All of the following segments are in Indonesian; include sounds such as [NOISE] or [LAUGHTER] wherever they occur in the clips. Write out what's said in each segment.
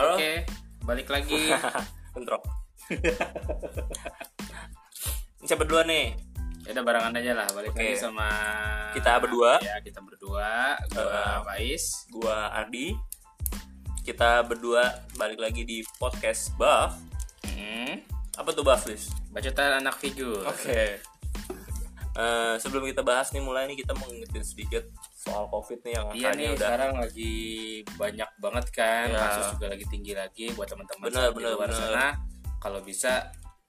Halo. Oke, balik lagi. [LAUGHS] Bentrok. [LAUGHS] Siapa berdua nih? ya udah barengan aja lah, balik Oke. lagi sama Kita berdua. Ya, kita berdua. Gua Uh, Faiz. Gua Ardi. Kita berdua balik lagi di podcast Buff. Hmm. Apa tuh Buff, Lis? Bacotan anak figur. Oke. Eh, sebelum kita bahas nih mulai nih kita mau ngingetin sedikit soal covid nih yang Iya nih, udah sekarang lagi banyak banget kan, Iya. kasus juga lagi tinggi lagi buat teman-teman Bener, saat di bener, luar bener. sana. Kalau bisa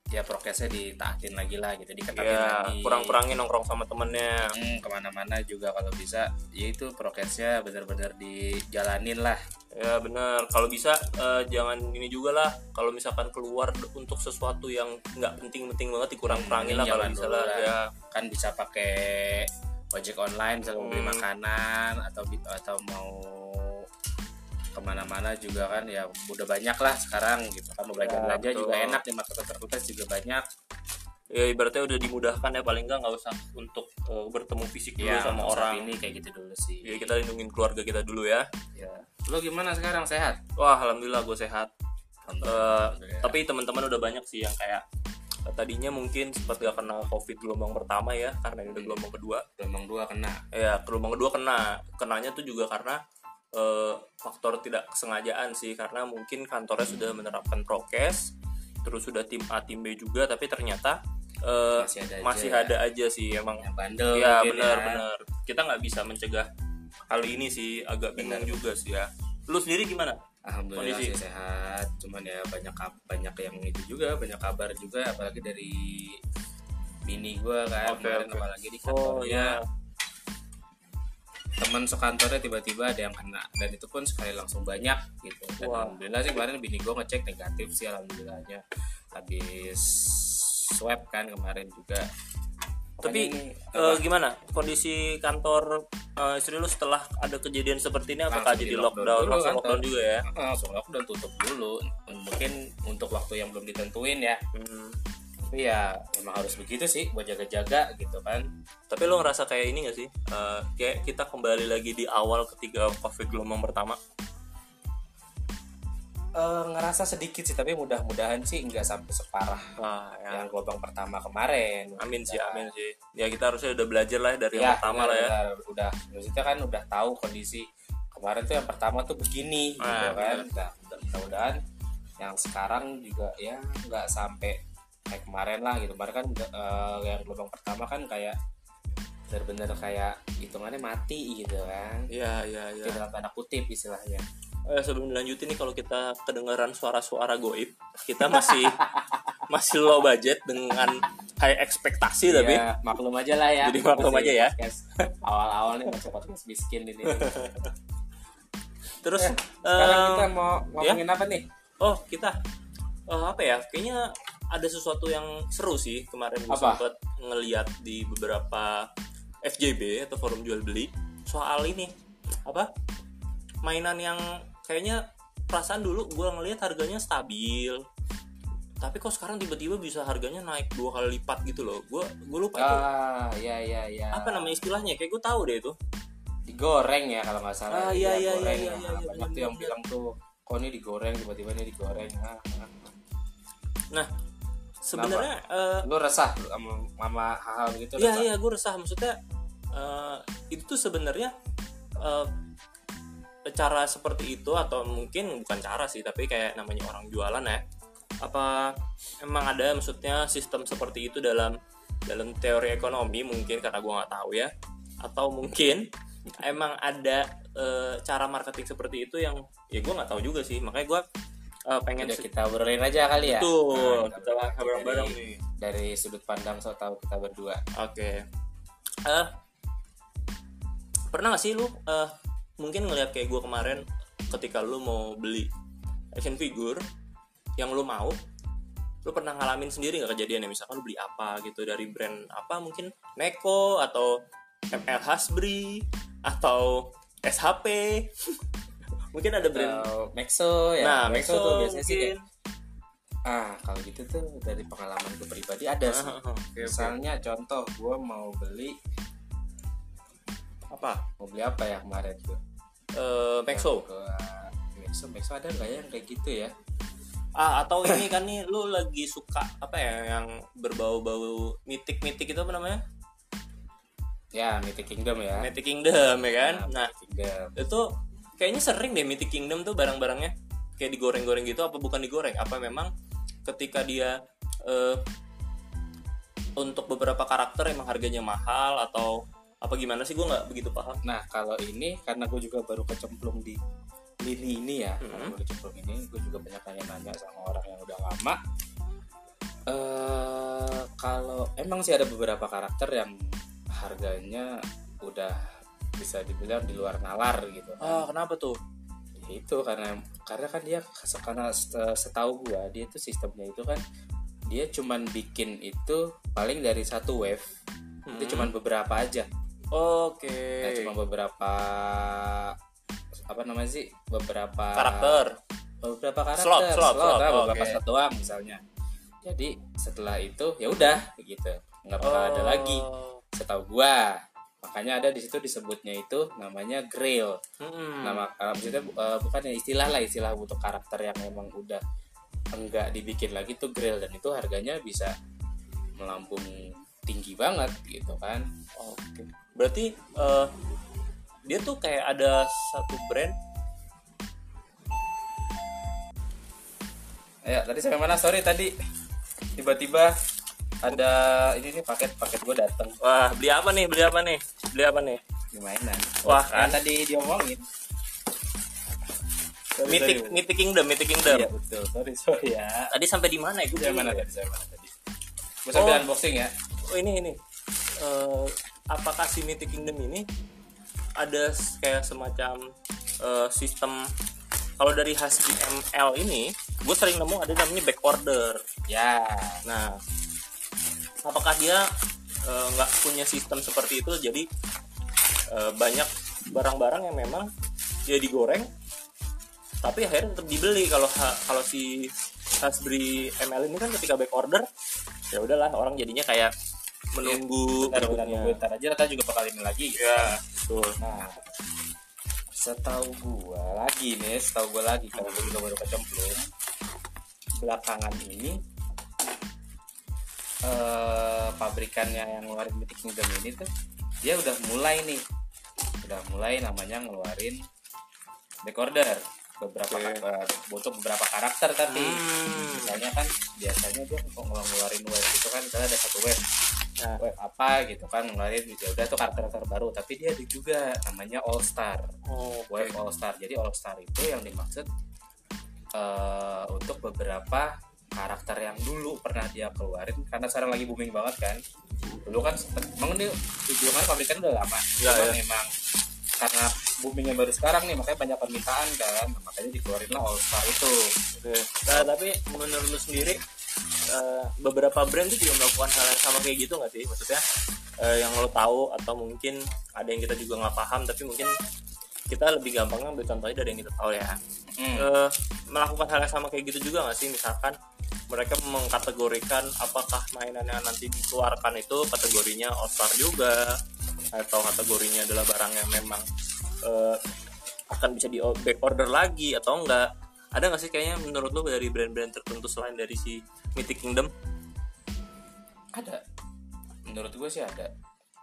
ya prokesnya ditaatin lagi lah gitu, diketatkan ya lagi. kurang-kurangin nongkrong sama temennya Hmm, ke mana-mana juga kalau bisa, ya itu prokesnya benar-benar dijalanin lah. ya bener kalau bisa eh, jangan ini juga lah kalau misalkan keluar untuk sesuatu yang nggak penting-penting banget dikurang-kurangin lah Hmm, kalau bisa lah. ya kan bisa pakai ojek online misalnya mau beli Hmm. makanan atau atau mau ke mana-mana juga kan ya udah banyak lah sekarang gitu kan. Mau belanja Ya, belanja betul. juga enak di market terkulkas juga banyak. Ya ibaratnya udah dimudahkan ya paling nggak nggak usah untuk eh, bertemu fisik dulu ya sama orang. ini kayak gitu dulu sih. Ya kita lindungin keluarga kita dulu ya. Ya. Lo gimana sekarang? Sehat? Wah alhamdulillah gue sehat. Eh, Alhamdulillah. tapi teman-teman udah banyak sih yang kayak tadinya mungkin sempat gak kena covid gelombang pertama ya karena ini udah gelombang kedua. Gelombang dua kena. Ya gelombang kedua kena. Kenanya tuh juga karena eh, faktor tidak kesengajaan sih karena mungkin kantornya sudah menerapkan prokes terus sudah tim A tim B juga tapi ternyata eh, Masih ada aja. masih ada aja sih emang. Yang bandel ya benar ya. benar. Kita nggak bisa mencegah hal ini sih agak bingung juga sih ya. Lu sendiri gimana Alhamdulillah Kondisi. sih sehat, cuman ya banyak banyak yang itu juga, banyak kabar juga, apalagi dari bini gue kan, Oke, kemarin oke. apalagi di oh kantornya ya teman sekantornya tiba-tiba ada yang kena dan itu pun sekali langsung banyak gitu. Dan Wah. alhamdulillah sih kemarin bini gue ngecek negatif sih alhamdulillahnya, habis swab kan kemarin juga. Tapi ini, eh, gimana kondisi kantor eh, istri lu setelah ada kejadian seperti ini apakah jadi di lockdown lockdown dulu langsung kantor. lockdown juga ya langsung lockdown tutup dulu, mungkin untuk waktu yang belum ditentuin ya. Hmm. Tapi ya emang harus begitu sih buat jaga-jaga gitu kan. Tapi lo ngerasa kayak ini gak sih? Eh, kayak kita kembali lagi di awal ketika COVID gelombang pertama. Eh, ngerasa sedikit sih tapi mudah-mudahan sih nggak sampai separah Wah, ya. yang gelombang pertama kemarin Amin sih, amin sih. Ya kita harusnya udah belajar lah dari ya yang pertama lah ya. benar, udah maksudnya kan udah tahu kondisi kemarin tuh yang pertama tuh begini gitu Ah, kan nah, mudah- mudah-mudahan yang sekarang juga ya nggak sampai kayak kemarin lah gitu kemarin kan eh, yang gelombang pertama kan kayak benar-benar kayak hitungannya mati gitu kan Iya, iya, iya. Dalam tanda kutip istilahnya Eh, sebelum dilanjutin nih kalau kita kedengaran suara-suara goib, kita masih [LAUGHS] masih low budget dengan high ekspektasi tapi Ya, maklum aja lah ya. Jadi maklum aja ya. Awal-awal nih masih podcast miskin ini. terus Eh, Sekarang eh, kita mau ngomongin apa nih? oh kita eh, apa ya? Kayaknya ada sesuatu yang seru sih kemarin gue Apa? sempet ngeliat di beberapa FJB atau forum jual beli soal ini apa mainan yang kayaknya perasaan dulu gue ngelihat harganya stabil tapi kok sekarang tiba-tiba bisa harganya naik dua kali lipat gitu loh gue gue lupa itu Ah, iya iya iya. apa namanya istilahnya kayak gue tahu deh itu Digoreng ya kalau nggak salah. Ah, iya, iya, goreng. iya, iya, Nah, iya, Banyak tuh yang bilang tuh, kok ini digoreng tiba-tiba ini digoreng. Ah, ah. nah sebenarnya eh, Lu resah sama, sama hal-hal begitu? Iya resah? iya gue resah maksudnya eh, itu tuh sebenarnya eh, cara seperti itu atau mungkin bukan cara sih tapi kayak namanya orang jualan ya apa emang ada maksudnya sistem seperti itu dalam dalam teori ekonomi mungkin karena gue nggak tahu ya atau mungkin emang ada eh, cara marketing seperti itu yang ya gue nggak tahu juga sih makanya gue eh, pengen Udah kita obrolin aja kali ya. Betul, Nah, kita bareng-bareng nih. Dari sudut pandang so tahu kita berdua. Oke. Eh pernah gak sih lu eh mungkin ngeliat kayak gue kemarin ketika lu mau beli action figure yang lu mau lu pernah ngalamin sendiri nggak kejadian ya? Misalkan lu beli apa gitu dari brand apa mungkin? Neko atau ML Hasbri atau SHP [LAUGHS] mungkin ada brand Atau Maxo ya. nah Maxo, Maxo tuh biasanya sih mungkin. kayak ah kalau gitu tuh dari pengalaman gue pribadi ada sih. Ah, oke. misalnya contoh gue mau beli apa? Mau beli apa ya kemarin tuh Eh Maxo. Gua- ini Maxo Maxo ada nggak ya yang kayak gitu ya? Ah atau ini kan nih lu lagi suka apa ya yang berbau-bau mitik-mitik itu apa namanya? Ya Mythic Kingdom ya. Mythic Kingdom ya kan? Nah Mythic Kingdom. itu kayaknya sering deh Mythic Kingdom tuh barang-barangnya. Kayak digoreng-goreng gitu apa bukan digoreng apa memang ketika dia eh, untuk beberapa karakter emang harganya mahal atau apa gimana sih gue nggak begitu paham Nah kalau ini karena gue juga baru kecemplung di lini ini ya, Mhm. karena gue kecemplung ini, gue juga banyak nanya-nanya sama orang yang udah lama. eh kalau emang sih ada beberapa karakter yang harganya udah bisa dibilang di luar nalar gitu. ah kenapa tuh Ya itu karena karena kan dia karena set- setahu gua dia itu sistemnya itu kan dia cuman bikin itu paling dari satu wave itu Hmm. cuman beberapa aja oke Nah, cuma beberapa apa namanya sih beberapa karakter beberapa karakter Slot, slot, slot. lah, Oh, beberapa oke. slot doang misalnya jadi setelah itu ya udah gitu nggak bakal ada Oh. lagi setahu gua makanya ada di situ disebutnya itu namanya grail Mm-mm. nama uh, maksudnya uh, bukan ya istilah lah istilah untuk karakter yang memang udah enggak dibikin lagi tuh grail dan itu harganya bisa melambung tinggi banget gitu kan Oke. Berarti eh, dia tuh kayak ada satu brand. Ya, tadi sampai mana? Sorry tadi tiba-tiba ada ini nih paket paket gue datang Wah, beli apa nih? Beli apa nih? Beli apa nih? mainan. Wah, kan. tadi diomongin. Sorry, Mythic sorry. Mythic Kingdom, Mythic Kingdom. Iya betul. Sorry sorry ya. Tadi sampai di mana ya? Gue Sampai mana tadi? Sampai mana tadi? Gue sambil Oh. unboxing ya. Oh, ini ini. Eh, apakah si Mythic Kingdom ini ada kayak semacam eh, sistem kalau dari hasil ML ini, gue sering nemu ada namanya back order. Ya. Nah, apakah dia eh, nggak punya sistem seperti itu? Jadi eh, banyak barang-barang yang memang dia digoreng, tapi akhirnya tetap dibeli. Kalau kalau si Hasbri ML ini kan ketika back order, ya udahlah orang jadinya kayak menunggu Bentar, bentar, berikutnya. nunggu ntar aja kita juga bakal ini lagi. Ya, betul. Nah, setahu gua lagi nih, setahu gua lagi karena gua juga baru kecemplung. Belakangan ini eh pabrikannya yang ngeluarin Mythic Kingdom ini tuh dia udah mulai nih. Udah mulai namanya ngeluarin back order beberapa Oke. eh, untuk beberapa karakter tapi Hmm. misalnya kan biasanya dia kok ngeluarin wave itu kan misalnya ada satu wave Web apa gitu kan ngeluarin ya udah tuh karakter-karakter baru tapi dia ada juga namanya All Star. Oh, web All Star. Jadi All Star itu yang dimaksud eh, untuk beberapa karakter yang dulu pernah dia keluarin karena sekarang lagi booming banget kan. Dulu kan emang dia tujuan pabrikan udah lama. Ya, ya. emang karena boomingnya baru sekarang nih makanya banyak permintaan kan. Makanya dikeluarin lah All Star itu. Oke. Nah, tapi menurut lu sendiri eh, beberapa brand tuh juga melakukan hal yang sama kayak gitu nggak sih? Maksudnya eh, yang lo tahu atau mungkin ada yang kita juga nggak paham tapi mungkin kita lebih gampang ambil contohnya dari yang kita tahu ya. Hmm. Eh, melakukan hal yang sama kayak gitu juga nggak sih? Misalkan mereka mengkategorikan apakah mainan yang nanti dikeluarkan itu kategorinya all star juga atau kategorinya adalah barang yang memang eh, akan bisa di back order lagi atau enggak ada nggak sih kayaknya menurut lo dari brand-brand tertentu selain dari si Mythic Kingdom? Ada. Menurut gue sih ada.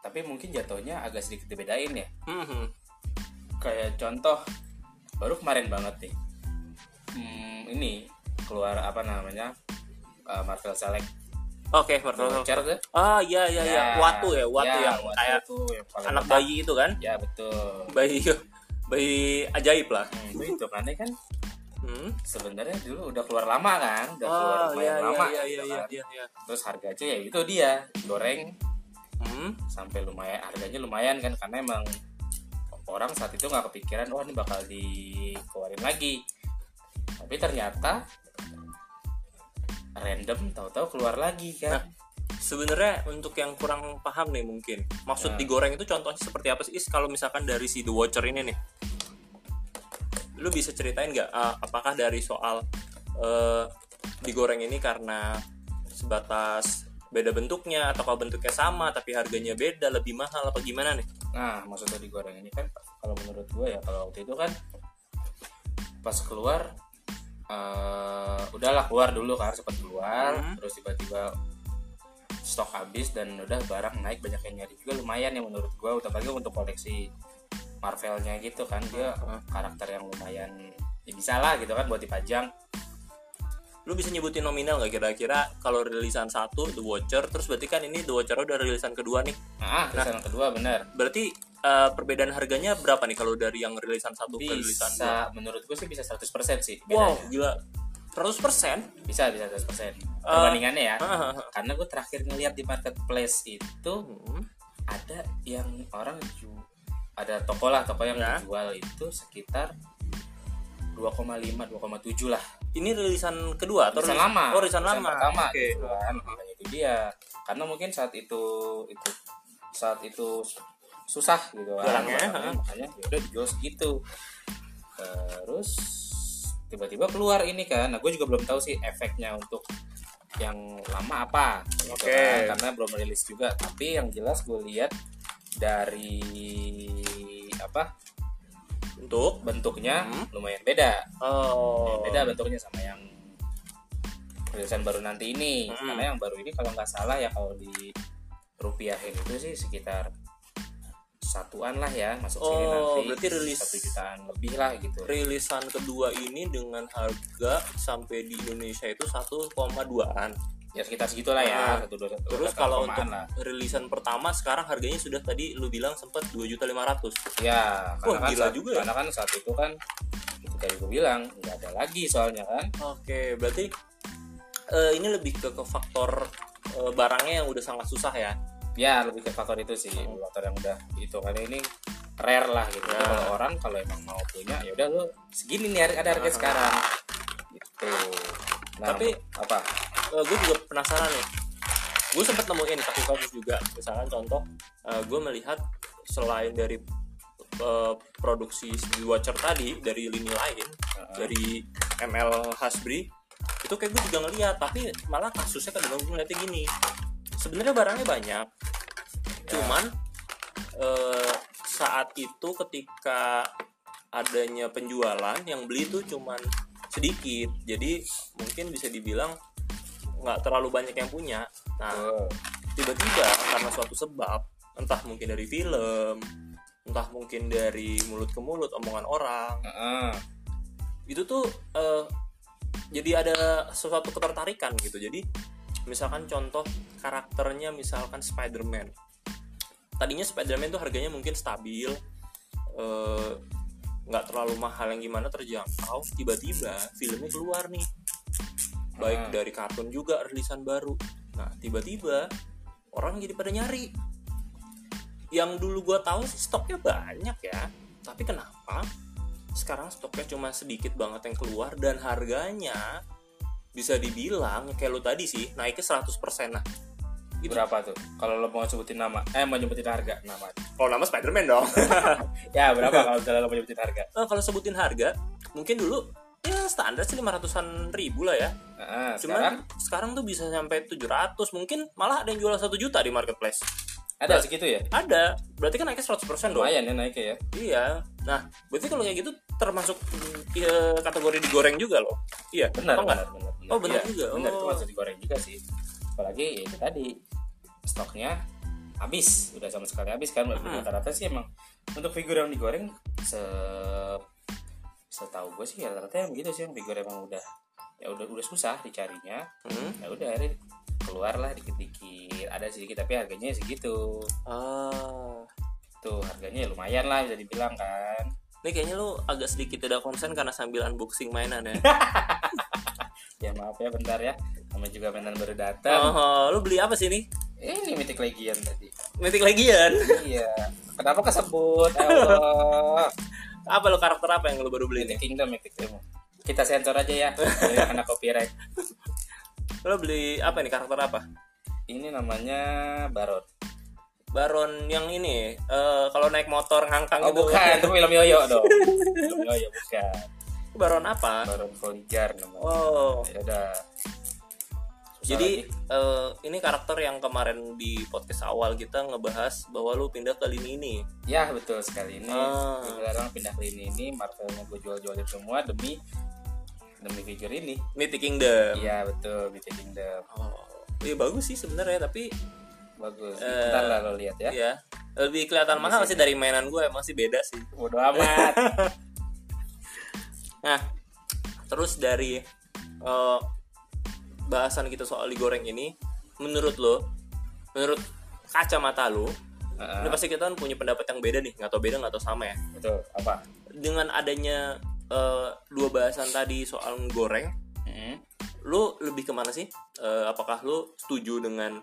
Tapi mungkin jatuhnya agak sedikit dibedain ya. Hmm, kayak contoh baru kemarin banget nih. Hmm, ini keluar apa namanya? Uh, Marvel Select. Oke Marvel voucher tuh? Ah iya iya iya. Watu ya watu ya, yang Watu kayak yang anak bayi itu kan? Ya betul. Bayi [LAUGHS] bayi ajaib lah. Hmm, itu kan kan hmm. sebenarnya dulu udah keluar lama kan udah keluar oh lumayan iya lama iya iya gitu iya kan. iya iya terus harga aja ya itu dia goreng hmm. sampai lumayan harganya lumayan kan karena emang orang saat itu nggak kepikiran wah ini bakal dikeluarin lagi tapi ternyata random tahu-tahu keluar lagi kan sebenarnya untuk yang kurang paham nih mungkin maksud Nah. digoreng itu contohnya seperti apa sih Is kalau misalkan dari si The Watcher ini nih lu bisa ceritain nggak ah, apakah dari soal eh, digoreng ini karena sebatas beda bentuknya atau kalau bentuknya sama tapi harganya beda lebih mahal apa gimana nih nah maksudnya digoreng ini kan kalau menurut gue ya kalau waktu itu kan pas keluar eh udahlah keluar dulu kan sempat keluar Hmm. terus tiba-tiba stok habis dan udah barang naik banyak yang nyari juga lumayan ya menurut gua apalagi untuk koleksi Marvelnya gitu kan dia Heeh. karakter yang lumayan ya bisa lah gitu kan buat dipajang. Lu bisa nyebutin nominal nggak kira-kira? Kalau rilisan satu The Watcher terus berarti kan ini The Watcher udah rilisan kedua nih. Nah, terus yang kedua bener. berarti eh, perbedaan harganya berapa nih kalau dari yang rilisan satu ke rilisan dua? bisa menurut gue sih bisa 100% sih wow bedanya. gila. 100 persen? Bisa bisa 100% perbandingannya ya. Ah, karena gue terakhir ngeliat di marketplace itu Hmm. ada yang orang ju ada toko lah toko yang Ya. jual itu sekitar 2,5 2,7 lah. Ini rilisan kedua atau Rilisan rilis- lama. oh rilisan Rilisan lama. pertama oke. gitu kan. Makanya itu dia. Karena mungkin saat itu itu saat itu susah gitu kan. Barangnya, makanya, makanya ya udah dijual segitu. Terus tiba-tiba keluar ini kan. Nah gue juga belum tahu sih efeknya untuk yang lama apa gitu Oke. kan, karena belum rilis juga. Tapi yang jelas gue lihat dari apa? Untuk bentuknya Hmm. lumayan beda. Oh. Beda bentuknya sama yang rilisan baru nanti ini. Hmm. karena yang baru ini kalau nggak salah ya kalau di rupiahin itu sih sekitar satuan lah ya masuk sini Oh, nanti berarti rilis- satu jutaan lebih lah gitu. rilisan kedua ini dengan harga sampai di Indonesia itu 1,2an ya sekitar segitulah ya Nah, satu dua satu terus dua kalau untuk lah. rilisan pertama sekarang harganya sudah tadi lu bilang sempat 2.500 ya karena Wah, kan gila saat, juga ya. karena kan saat itu kan itu kayak gue bilang nggak ada lagi soalnya kan Oke, berarti eh, ini lebih ke, ke faktor eh, barangnya yang udah sangat susah ya. ya lebih ke faktor itu sih faktor yang udah itu karena ini rare lah gitu Ya. kalau orang kalau emang mau punya ya udah lu segini nih harga- ada harga Ah. sekarang gitu nah, Tapi- apa gue juga penasaran nih. Gue sempat nemuin kasus-kasus juga. Misalkan contoh, gue melihat selain dari eh, produksi Watcher tadi dari lini lain, Heeh. dari ML Hasbri, itu kayak gue juga ngeliat. Tapi malah kasusnya kadang gue ngeliatnya gini. Sebenarnya barangnya banyak, cuman eh, saat itu ketika adanya penjualan yang beli itu cuman sedikit jadi mungkin bisa dibilang nggak terlalu banyak yang punya. Nah tiba-tiba karena suatu sebab entah mungkin dari film entah mungkin dari mulut ke mulut omongan orang Heeh. itu tuh eh, jadi ada sesuatu ketertarikan gitu. Jadi misalkan contoh karakternya misalkan Spider-Man. Tadinya Spider-Man tuh harganya mungkin stabil eh, nggak terlalu mahal yang gimana terjangkau. Tiba-tiba filmnya keluar nih baik Hmm. dari kartun juga rilisan baru. Nah tiba-tiba orang jadi pada nyari. Yang dulu gua tahu sih stoknya banyak ya. Tapi kenapa? Sekarang stoknya cuma sedikit banget yang keluar dan harganya bisa dibilang kayak lu tadi sih naiknya 100% nah Itu- berapa tuh? Kalau lo mau sebutin nama eh mau nyebutin harga nama. Kalau nama Spider-Man dong. [LAUGHS] Ya berapa kalau lo mau nyebutin harga? Eh, kalau sebutin harga mungkin dulu ya standar sih 500an ribu lah ya. Heeh, cuman sekarang? sekarang, tuh bisa sampai 700 mungkin malah ada yang jual 1 juta di marketplace. Ada segitu ya? Ada. Berarti kan naiknya 100% dong. Lumayan ya naiknya ya. Iya. Nah berarti kalau kayak gitu termasuk ya, kategori digoreng juga loh. Iya benar benar benar benar. Oh, benar Iya, juga. benar itu Oh. masih digoreng juga sih. Apalagi ya itu tadi stoknya habis. Udah sama sekali habis kan Hmm. rata-rata sih emang untuk figur yang digoreng se setahu gue sih ya rata-rata yang begitu sih yang figur emang udah ya udah udah susah dicarinya Hmm. ya udah akhirnya keluar lah dikit-dikit ada sedikit tapi harganya segitu Ah. tuh harganya ya lumayan lah bisa dibilang kan Ini kayaknya lu agak sedikit tidak konsen karena sambil unboxing mainan ya. [LAUGHS] ya maaf ya bentar ya sama juga mainan baru datang oh, lu beli apa sih nih? ini Mythic Legion tadi Mythic Legion. iya kenapa kesebut Allah [LAUGHS] apa lu karakter apa yang lu baru beli nih? Mythic Kingdom Mythic Kingdom kita sensor aja ya [LAUGHS] biar kena copyright Lu beli apa nih karakter apa? ini namanya Baron Baron yang ini eh kalau naik motor ngangkang oh itu. bukan itu film Yoyo [LAUGHS] dong film Yoyo bukan Baron apa? Baron Voligar namanya Oh, ya udah Jadi eh, ini karakter yang kemarin di podcast awal kita ngebahas bahwa lu pindah ke lini ini. ya betul sekali. Ini Ah. sekarang pindah ke ini ini Marvelnya gue jual-jualin semua demi demi figure ini. Mythic Kingdom. iya betul Mythic Kingdom. Oh, iya bagus sih sebenarnya tapi bagus. Eh, ntar lah lo lihat ya. ya lebih kelihatan mahal sih. dari mainan gue emang sih beda sih. bodo amat. [LAUGHS] Nah, terus dari eh, bahasan kita soal digoreng ini, menurut lo, menurut kacamata lo, Heeh, ini pasti kita kan punya pendapat yang beda nih, nggak tau beda nggak tau sama ya. betul apa Dengan adanya eh, dua bahasan tadi soal goreng, Hmm. lo lebih ke mana sih? Eh, apakah lo setuju dengan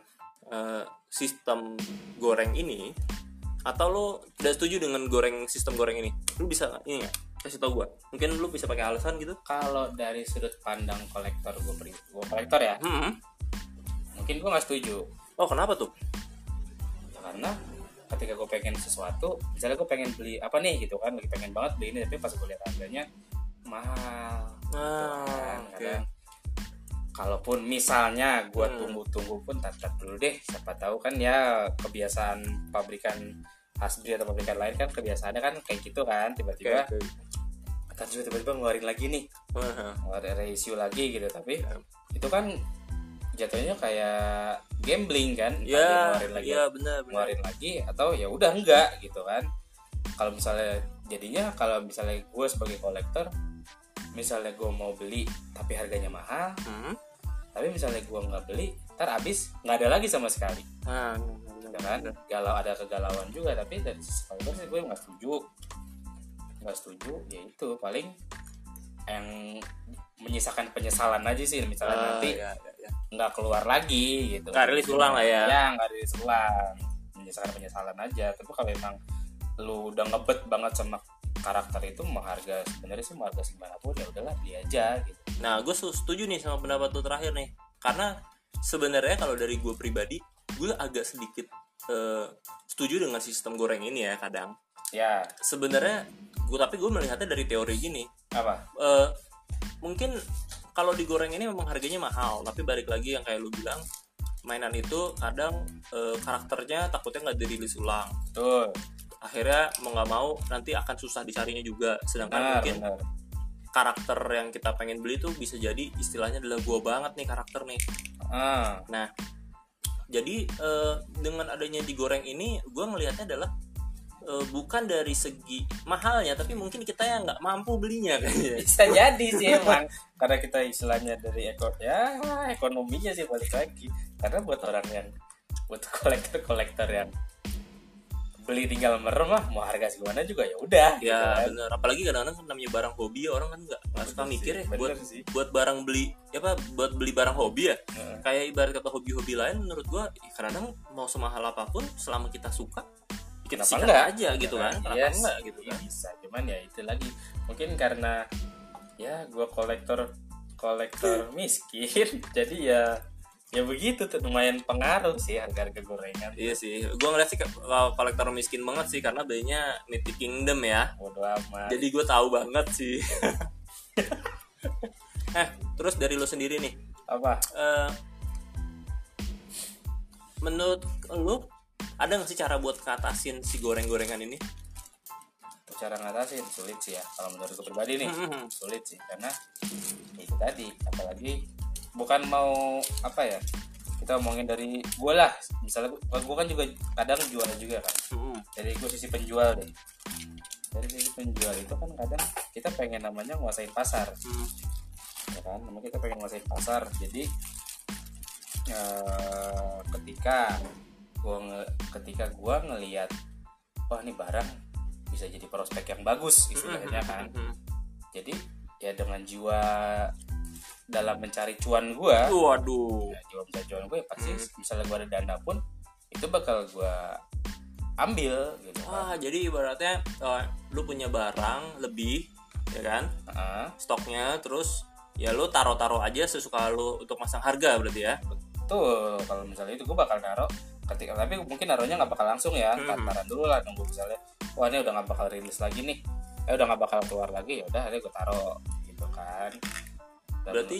eh, sistem goreng ini, atau lo tidak setuju dengan goreng sistem goreng ini? Lo bisa ini nggak? Kasih tau gue. Mungkin lo bisa pakai alasan gitu. kalau dari sudut pandang kolektor gue pri gue kolektor ya Hmm. mungkin gue nggak setuju Oh kenapa tuh? Ya, karena ketika gue pengen sesuatu misalnya gue pengen beli apa nih gitu kan lagi pengen banget beli ini tapi pas gue lihat harganya mahal gitu Ah, kan. oke. Kadang kalaupun misalnya gue Hmm. tunggu-tunggu pun tar dulu deh siapa tahu kan ya kebiasaan pabrikan Hasbri atau pabrikan lain kan kebiasaannya kan kayak gitu kan tiba-tiba oke. kan juga tiba-tiba ngeluarin lagi nih Wah, ngeluarin reissue lagi gitu tapi Ya. itu kan jatuhnya kayak gambling kan Entah Ya, ngeluarin lagi iya benar benar. ngeluarin lagi atau ya udah enggak gitu kan kalau misalnya jadinya kalau misalnya gue sebagai kolektor misalnya gue mau beli tapi harganya mahal Hmm. tapi misalnya gue nggak beli ntar abis nggak ada lagi sama sekali Nah, ya kan. Galau ada kegalauan juga tapi dari sisi sih gue nggak setuju. Nggak setuju ya itu. Paling yang menyisakan penyesalan aja sih misalnya Ah, nanti ya, ya, ya. nggak keluar lagi gitu. Nggak rilis ulang lah ya. ya nggak rilis ulang. Menyisakan penyesalan aja. Tapi kalau emang lu udah ngebet banget sama karakter itu mau harga sebenarnya sih mau harga segimana pun ya udahlah beli aja gitu. Nah, gue setuju nih sama pendapat lu terakhir nih. Karena sebenarnya kalau dari gue pribadi, gue agak sedikit eh, setuju dengan sistem goreng ini ya kadang. ya. Sebenarnya gue tapi gue melihatnya dari teori gini. apa? Eh, mungkin kalau digoreng ini memang harganya mahal, tapi balik lagi yang kayak lu bilang mainan itu kadang eh, karakternya takutnya nggak dirilis ulang. tuh akhirnya mau nggak mau nanti akan susah dicarinya juga. Sedangkan benar mungkin benar. karakter yang kita pengen beli tuh bisa jadi istilahnya adalah gua banget nih karakter nih. Ah. Nah jadi eh, dengan adanya digoreng ini gua ngelihatnya adalah eh, bukan dari segi mahalnya tapi mungkin kita yang nggak mampu belinya kayaknya [LAUGHS] bisa jadi sih [LAUGHS] emang. Karena kita istilahnya dari ekor ya ekonominya sih balik lagi. Karena buat orang yang buat [LAUGHS] kolektor kolektor yang beli tinggal merem mah mau harga segimana juga ya udah gitu ya kan. bener apalagi kadang-kadang kan namanya barang hobi ya orang kan nggak suka mikir sih, ya bener buat sih. buat barang beli ya apa buat beli barang hobi ya Heeh. kayak ibarat kata hobi-hobi lain menurut gua ya kadang mau semahal apa pun selama kita suka kita Kenapa sikat enggak? aja gitu kan kenapa Yes, enggak gitu kan bisa cuman ya itu lagi mungkin karena ya gua kolektor kolektor [LAUGHS] miskin [LAUGHS] jadi ya ya begitu tuh lumayan pengaruh sih harga-harga gorengan iya sih gua ngeliat sih kalau kolektor miskin banget sih karena belinya Mythic Kingdom ya. Bodo amat. Jadi gue tahu banget sih. [LAUGHS] Eh terus dari lo sendiri nih. Apa? Eh, menurut lo ada nggak sih cara buat ngatasin si goreng-gorengan ini? Cara ngatasin sulit sih ya kalau menurut gue pribadi nih. Mhm. sulit sih karena itu tadi apalagi bukan mau apa ya kita omongin dari gue lah. Misalnya gue kan juga kadang jual juga kan. Dari gue sisi penjual deh. Dari sisi penjual itu kan kadang kita pengen namanya nguasain pasar. Mm. ya kan namanya kita pengen nguasain pasar. Jadi eh, ketika gua nge- ketika gua ngelihat wah ini barang bisa jadi prospek yang bagus istilahnya kan. Jadi ya dengan jiwa dalam mencari cuan gua waduh ya, jiwa mencari cuan gue pasti Hmm. misalnya gua ada dana pun itu bakal gua ambil gitu kan Wah, jadi ibaratnya eh, lu punya barang lebih, ya kan? Heeh. Stoknya terus ya lu taruh-taruh aja sesuka lu untuk masang harga berarti ya. Betul, kalau misalnya itu gue bakal naruh ketika tapi mungkin naruhnya nggak bakal langsung ya, Hmm. taruhan dulu lah nunggu misalnya, wah ini udah nggak bakal rilis lagi nih, eh udah nggak bakal keluar lagi, ya udah ini gue taruh gitu kan. Berarti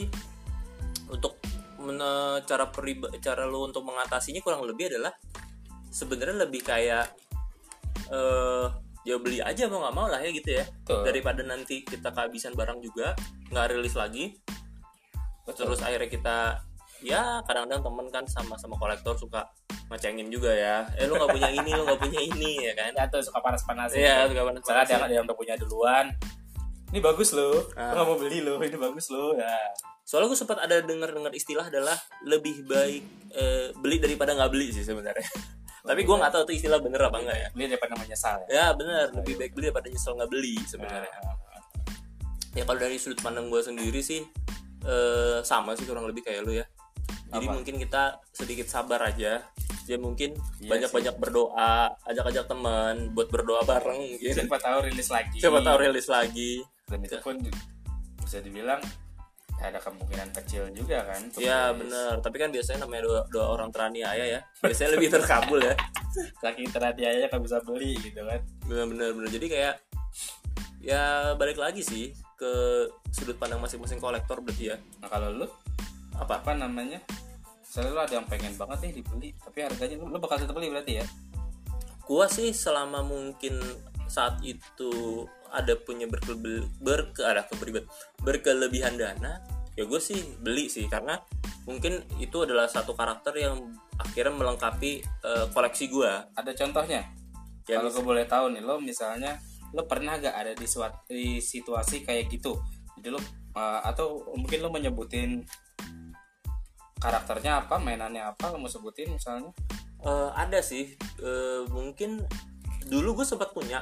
untuk men- cara periba, cara lu untuk mengatasinya kurang lebih adalah sebenarnya lebih kayak eh ya beli aja mau nggak mau lah ya gitu ya Betul. daripada nanti kita kehabisan barang juga nggak rilis lagi terus akhirnya kita ya kadang-kadang temen kan sama sama kolektor suka ngecengin juga ya eh lu nggak punya ini lu nggak punya ini ya kan ya tuh suka panas-panas Iya, gitu. suka panas-panas. Misalnya ada ada yang udah punya duluan ini bagus loh. Ah. Nggak mau beli loh. Ini bagus loh. Ya. Soalnya gue sempat ada dengar-dengar istilah adalah lebih baik eh, beli daripada nggak beli sih sebenarnya. [LAUGHS] Tapi gue nggak tahu tuh istilah bener apa enggak ya. beli daripada menyesal ya? Ya bener. Lebih baik beli daripada nyesel nggak beli sebenarnya. Nah, ya kalau dari sudut pandang gue sendiri sih eh, sama sih kurang lebih kayak lu ya. Jadi Apa? mungkin kita sedikit sabar aja. Ya mungkin Iya banyak-banyak berdoa ajak-ajak teman buat berdoa bareng mungkin siapa tahu rilis lagi. Siapa tahu rilis lagi dan itu pun bisa dibilang ada kemungkinan kecil juga kan ya rilis. bener. Tapi kan biasanya namanya doa, doa orang teraniaya ya. Biasanya lebih terkabul ya. [LAUGHS] Saking terhadiahnya kan bisa beli gitu kan. Bener-bener bener jadi kayak ya balik lagi sih ke sudut pandang masing-masing kolektor berarti ya. Nah kalau lu? Apa? Apa namanya? Misalnya lu ada yang pengen banget nih dibeli tapi harganya lu, lu bakal tetap beli berarti ya? Gua sih selama mungkin saat itu ada punya berkele berke ada keberibet berkelebihan dana ya gue sih beli sih karena mungkin itu adalah satu karakter yang akhirnya melengkapi eh, koleksi gua. Ada contohnya? Ya kalau gue boleh tahu nih lo misalnya lo pernah gak ada di suat di situasi kayak gitu? Jadi lo uh, atau mungkin lo menyebutin karakternya apa mainannya apa lo mau sebutin misalnya? Eh, ada sih Eh, mungkin dulu gue sempat punya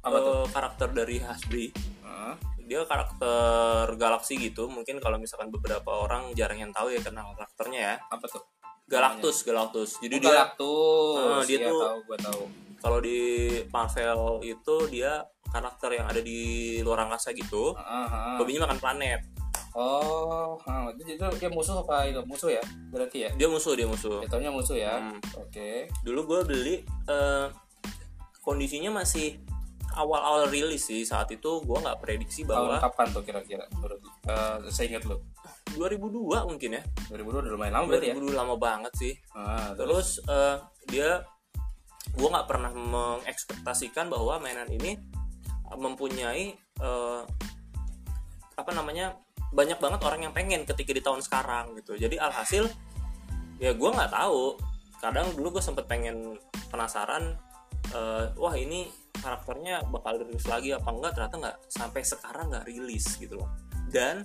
Apa tuh? eh, karakter dari Hasbri Heeh. dia karakter galaksi gitu mungkin kalau misalkan beberapa orang jarang yang tahu ya kenal karakternya ya. Apa tuh? Galactus Galactus. Jadi Oh, dia Galactus. Ah, dia Iya, tuh- tahu kalau di Marvel itu dia karakter yang ada di luar angkasa gitu. Heeh, heeh. hobinya makan planet. Oh ah, itu, dia musuh apa itu? Musuh ya? Berarti ya? Dia musuh dia musuh. Jatuhnya musuh ya? Hmm. oke. Dulu gue beli eh, kondisinya masih awal-awal rilis sih saat itu gue nggak prediksi tahun bahwa kapan tuh kira-kira? Menurut uh, saya ingat lo 2002 mungkin ya. 2002 udah lumayan lama berarti ya? 2002 lama banget sih. Ah, terus? Terus eh, dia gue nggak pernah mengekspektasikan bahwa mainan ini mempunyai eh, apa namanya banyak banget orang yang pengen ketika di tahun sekarang gitu. Jadi alhasil ya gue nggak tahu. Kadang dulu gue sempet pengen penasaran eh, wah ini karakternya bakal rilis lagi apa enggak ternyata nggak sampai sekarang nggak rilis gitu loh. Dan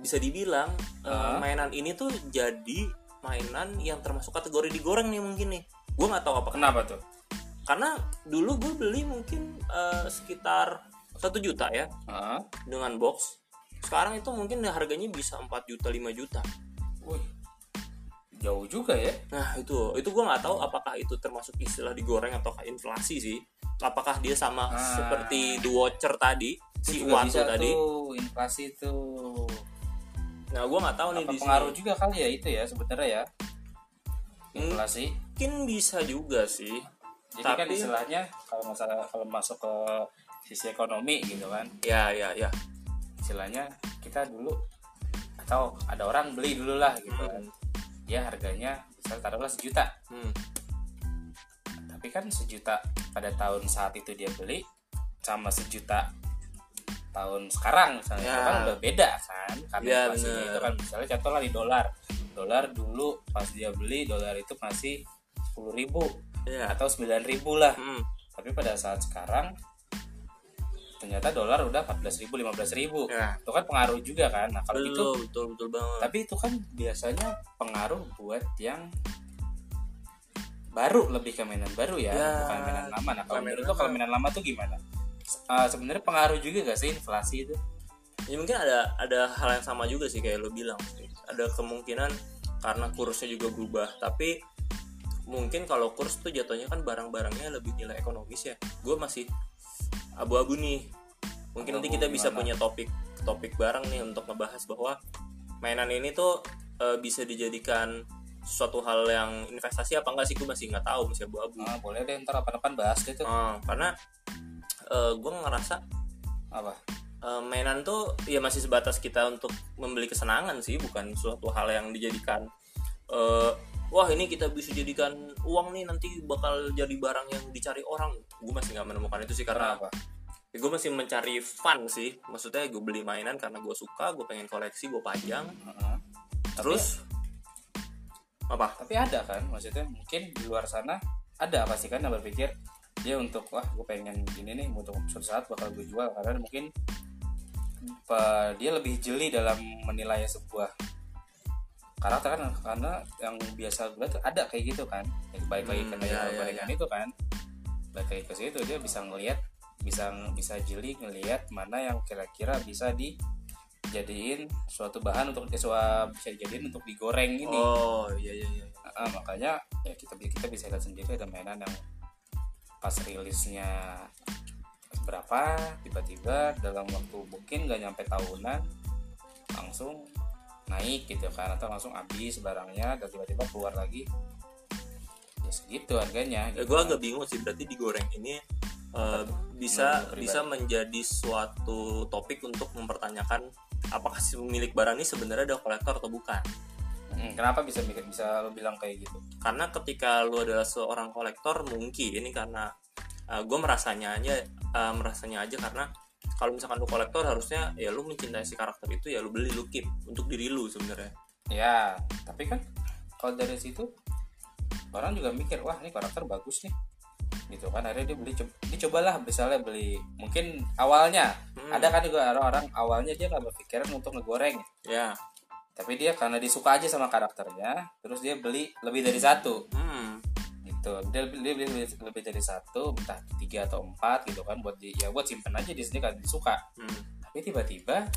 bisa dibilang eh, Ah. mainan ini tuh jadi mainan yang termasuk kategori digoreng nih mungkin nih. Gue nggak tahu apa kenapa tuh? Karena dulu gue beli mungkin eh, sekitar satu juta ya ah dengan box. Sekarang itu mungkin harganya bisa 4 juta 5 juta. Wih jauh juga ya. Nah itu. Itu gue nggak tahu apakah itu termasuk istilah digoreng atau inflasi sih apakah dia sama Ah. seperti the watcher tadi si bisa tadi? tuh inflasi tuh. Nah gue nggak tahu nih apa di pengaruh sini. juga kali ya itu ya sebenarnya ya. Hmm. inflasi. Mungkin bisa juga sih jadi kan Tapi- istilahnya kalau masalah kalau masuk ke sisi ekonomi gitu kan. Ya ya ya. Istilahnya kita dulu atau ada orang beli dulu lah gitu kan. Ya harganya misal taruhlah sejuta. Hmm. Tapi kan sejuta pada tahun saat itu dia beli sama sejuta tahun sekarang misalnya. Ya. itu kan udah beda kan? Karena Ya, inflasinya itu kan misalnya contoh lah di dolar. Dolar dulu pas dia beli dolar itu masih sepuluh ribu ya. atau sembilan ribu lah. Hmm. tapi pada saat sekarang ternyata dolar udah 14 ribu 15 ribu. Ya. Itu kan pengaruh juga kan? Nah kalau betul gitu betul betul banget. Tapi itu kan biasanya pengaruh buat yang baru lebih ke mainan baru ya, Ya, bukan mainan lama. Nah kalau menurut lo kalau mainan lama tuh gimana? Uh, sebenarnya pengaruh juga gak sih inflasi itu? Ya mungkin ada ada hal yang sama juga sih kayak lo bilang ada kemungkinan karena kursnya juga berubah tapi mungkin kalau kurs tuh jatuhnya kan barang-barangnya lebih nilai ekonomis ya. Gue masih abu-abu nih. Mungkin nanti Abu-abu kita bisa gimana? punya topik topik bareng nih untuk ngebahas bahwa mainan ini tuh eh, bisa dijadikan suatu hal yang investasi apa enggak sih? Gue masih nggak tahu masih abu-abu. Nah, boleh deh ntar apa bahas tuh Ah, karena gue ngerasa apa? Eh, mainan tuh ya masih sebatas kita untuk membeli kesenangan sih bukan suatu hal yang dijadikan eh, wah ini kita bisa jadikan uang nih nanti bakal jadi barang yang dicari orang. Gue masih nggak menemukan itu sih karena Kenapa? ya gue masih mencari fun sih. Maksudnya gue beli mainan karena gue suka gue pengen koleksi gue pajang. Heeh. terus apa? Tapi ada kan maksudnya mungkin di luar sana ada pasti kan yang berpikir dia untuk wah gue pengen gini nih untuk suatu saat bakal gue jual. Karena mungkin apa, dia lebih jeli dalam menilai sebuah karakter kan karena yang biasa gue tuh ada kayak gitu kan. Balik lagi ke Hmm, kayak iya, iya, gorengan itu kan. Balik lagi ke situ dia bisa ngelihat bisa bisa jeli ngelihat mana yang kira-kira bisa dijadiin suatu bahan untuk bisa bisa dijadiin untuk digoreng ini. Oh iya iya iya. Ah, makanya ya kita kita bisa lihat sendiri ada mainan yang pas rilisnya berapa tiba-tiba dalam waktu mungkin nggak nyampe tahunan langsung naik gitu kan atau langsung habis barangnya dan tiba-tiba keluar lagi. Ya segitu harganya ya gitu. gue kan. agak bingung sih berarti digoreng ini eh, bisa bisa menjadi suatu topik untuk mempertanyakan apakah si pemilik barang ini sebenarnya ada kolektor atau bukan? Hmm, kenapa bisa mikir bisa lo bilang kayak gitu? Karena ketika lu adalah seorang kolektor mungkin ini karena gue merasanya aja eh, merasanya aja karena kalau misalkan lu kolektor harusnya ya lu mencintai si karakter itu ya lu beli lu keep untuk diri lu sebenarnya. Ya tapi kan kalau dari situ orang juga mikir wah ini karakter bagus nih gitu kan. Akhirnya dia beli coba dicobalah misalnya beli mungkin awalnya. Hmm. ada kan juga orang-orang awalnya dia nggak berpikiran untuk ngegoreng. Ya. Tapi dia karena dia suka aja sama karakternya terus dia beli lebih dari satu. Hmm. Gitu. Dia beli, dia beli lebih dari satu entah tiga atau empat gitu kan buat di ya buat simpen aja di sini kan disuka. Hmm. tapi tiba-tiba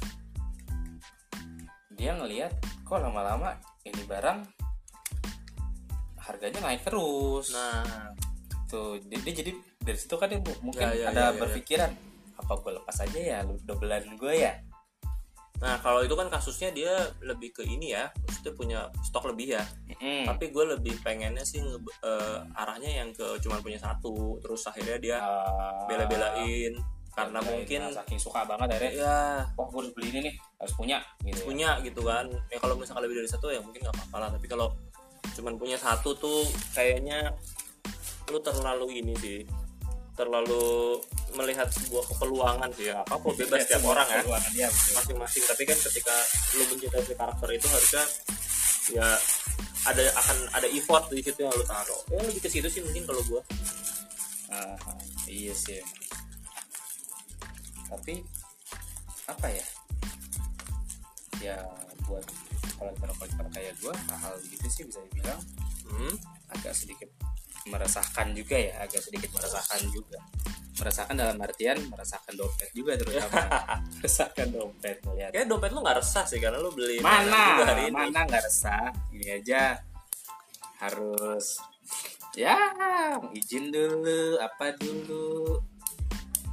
dia ngelihat kok lama-lama ini barang harganya naik terus? Nah dia, dia jadi dari situ kan dia mu- mungkin Ya, ya, ada ya, ya, ya. berpikiran apa gue lepas aja ya dobelan gue ya Nah kalau itu kan kasusnya dia lebih ke ini ya, maksudnya punya stok lebih ya. Mm. Tapi gue lebih pengennya sih nge- eh, arahnya yang ke cuma punya satu, terus akhirnya dia Ah, bela-belain karena bela-belain, mungkin nah, saking suka banget akhirnya ya wah gue harus beli ini nih harus punya gitu ya. punya gitu kan. Ya kalau misalkan lebih dari satu ya mungkin nggak apa-apa lah. Tapi kalau cuma punya satu tuh kayaknya lu terlalu ini sih, terlalu melihat sebuah kepeluangan sih ya. Apa apa bebas setiap orang ya. Betul. masing-masing tapi kan ketika lu mencintai si karakter itu harusnya ya ada akan ada effort di situ yang lu taruh ya lebih ke situ sih mungkin kalau gua Ah, iya sih tapi apa ya ya buat kolektor-kolektor kayak gue hal gitu sih bisa dibilang hmm? agak sedikit meresahkan juga ya agak sedikit meresahkan juga. Meresahkan dalam artian meresahkan dompet juga terutama. [LAUGHS] Meresahkan dompet melihat. Kayak dompet lu nggak resah sih karena lu beli mana? hari ini. Mana nggak resah? Ini aja. Harus ya izin dulu apa dulu?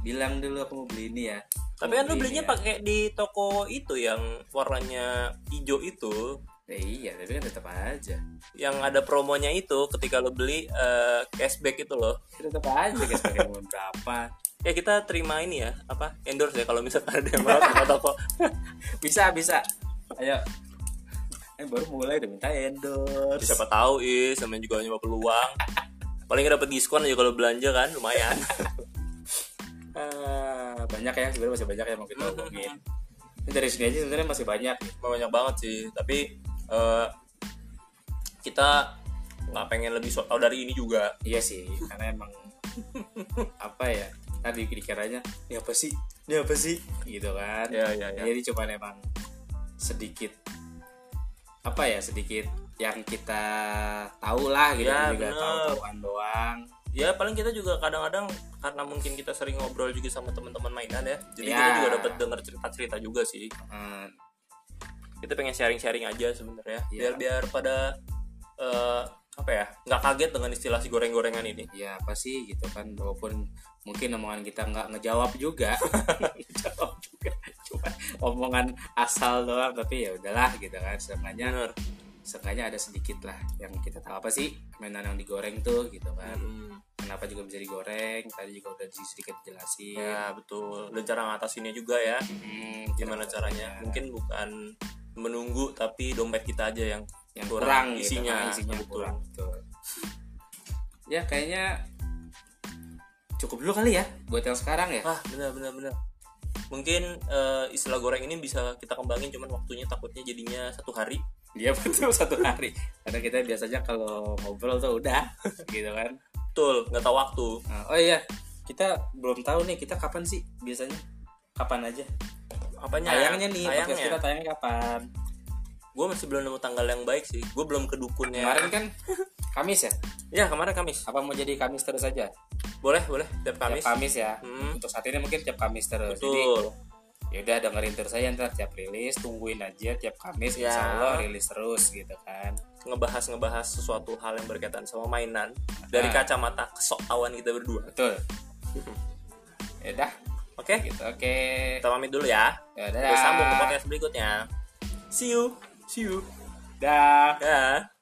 Bilang dulu aku mau beli ini ya. Tapi kan lu beli belinya ya. pakai di toko itu yang warnanya hijau itu Ya iya tapi kan tetap aja. Yang ada promonya itu ketika lu beli eh, cashback itu loh. Tetap aja pakai mau berapa. Ya kita terima ini ya apa endorse ya kalau misalkan ada yang mau sama toko. [LAUGHS] Bisa bisa. Ayo. Eh baru mulai udah minta endorse. Siapa tahu is namanya juga nyoba peluang. Paling dapet diskon aja kalau belanja kan lumayan. [LAUGHS] Ah, banyak ya sebenarnya masih banyak yang mau kita omongin. Ini dari sini aja sebenarnya masih banyak. Banyak banget sih tapi eh, kita nggak pengen lebih so tau dari ini juga. Iya sih karena emang [LAUGHS] apa ya tadi dikiranya ini apa sih? Ini apa sih? Gitu kan. Ya ya ya jadi cuma emang sedikit apa ya sedikit yang kita tahu lah gitu Ya, juga tahu-tahuan doang. Ya paling kita juga kadang-kadang karena mungkin kita sering ngobrol juga sama teman-teman mainan ya jadi Ya. kita juga dapat dengar cerita-cerita juga sih. Hmm, kita pengen sharing-sharing aja sebenarnya. Iya. biar biar pada eh, apa ya nggak kaget dengan istilah si goreng-gorengan ini. Ya apa sih gitu kan walaupun mungkin omongan kita nggak ngejawab juga. [LAUGHS] Ngejawab juga cuma omongan asal doang tapi ya udahlah gitu kan sebenarnya seenggaknya ada sedikit lah yang kita tahu. Apa sih mainan yang digoreng tuh gitu kan? Hmm. kenapa juga bisa digoreng? Tadi juga udah di- sedikit dijelasin. Ya betul. Dan cara ngatasinnya juga ya. Hmm, gimana caranya? mungkin bukan menunggu tapi dompet kita aja yang yang kurang, kurang, gitu, isinya kan, isinya. Betul. kurang betul. ya kayaknya cukup dulu kali ya buat yang sekarang ya. Ah benar benar benar. Mungkin eh, istilah goreng ini bisa kita kembangin cuman waktunya takutnya jadinya satu hari. Dia [LAUGHS] betul satu hari. Karena kita biasanya kalau ngobrol tuh udah [LAUGHS] gitu kan. Betul nggak tahu waktu. Nah, oh iya kita belum tahu nih kita kapan sih biasanya? Kapan aja apanya? Tayangnya nih podcast tayangnya. kita tayangnya kapan? Gue masih belum nemu tanggal yang baik sih. Gue belum ke dukunnya. Kemarin kan Kamis ya? Ya kemarin Kamis. Apa mau jadi Kamis terus aja? Boleh boleh. Tiap Kamis tiap Kamis. Ya? Hmm. untuk saat ini mungkin tiap Kamis terus. Jadi betul. yaudah dengerin terus aja ntar tiap rilis tungguin aja tiap Kamis Ya. insya Allah rilis terus gitu kan. Ngebahas ngebahas sesuatu hal yang berkaitan sama mainan dari Ah. kacamata kesoktawan kita berdua. Betul. [LAUGHS] Yaudah oke? Gitu oke. Kita pamit dulu ya. Yaudah. kita sambung ke podcast berikutnya. See you. See you. Dah. Dah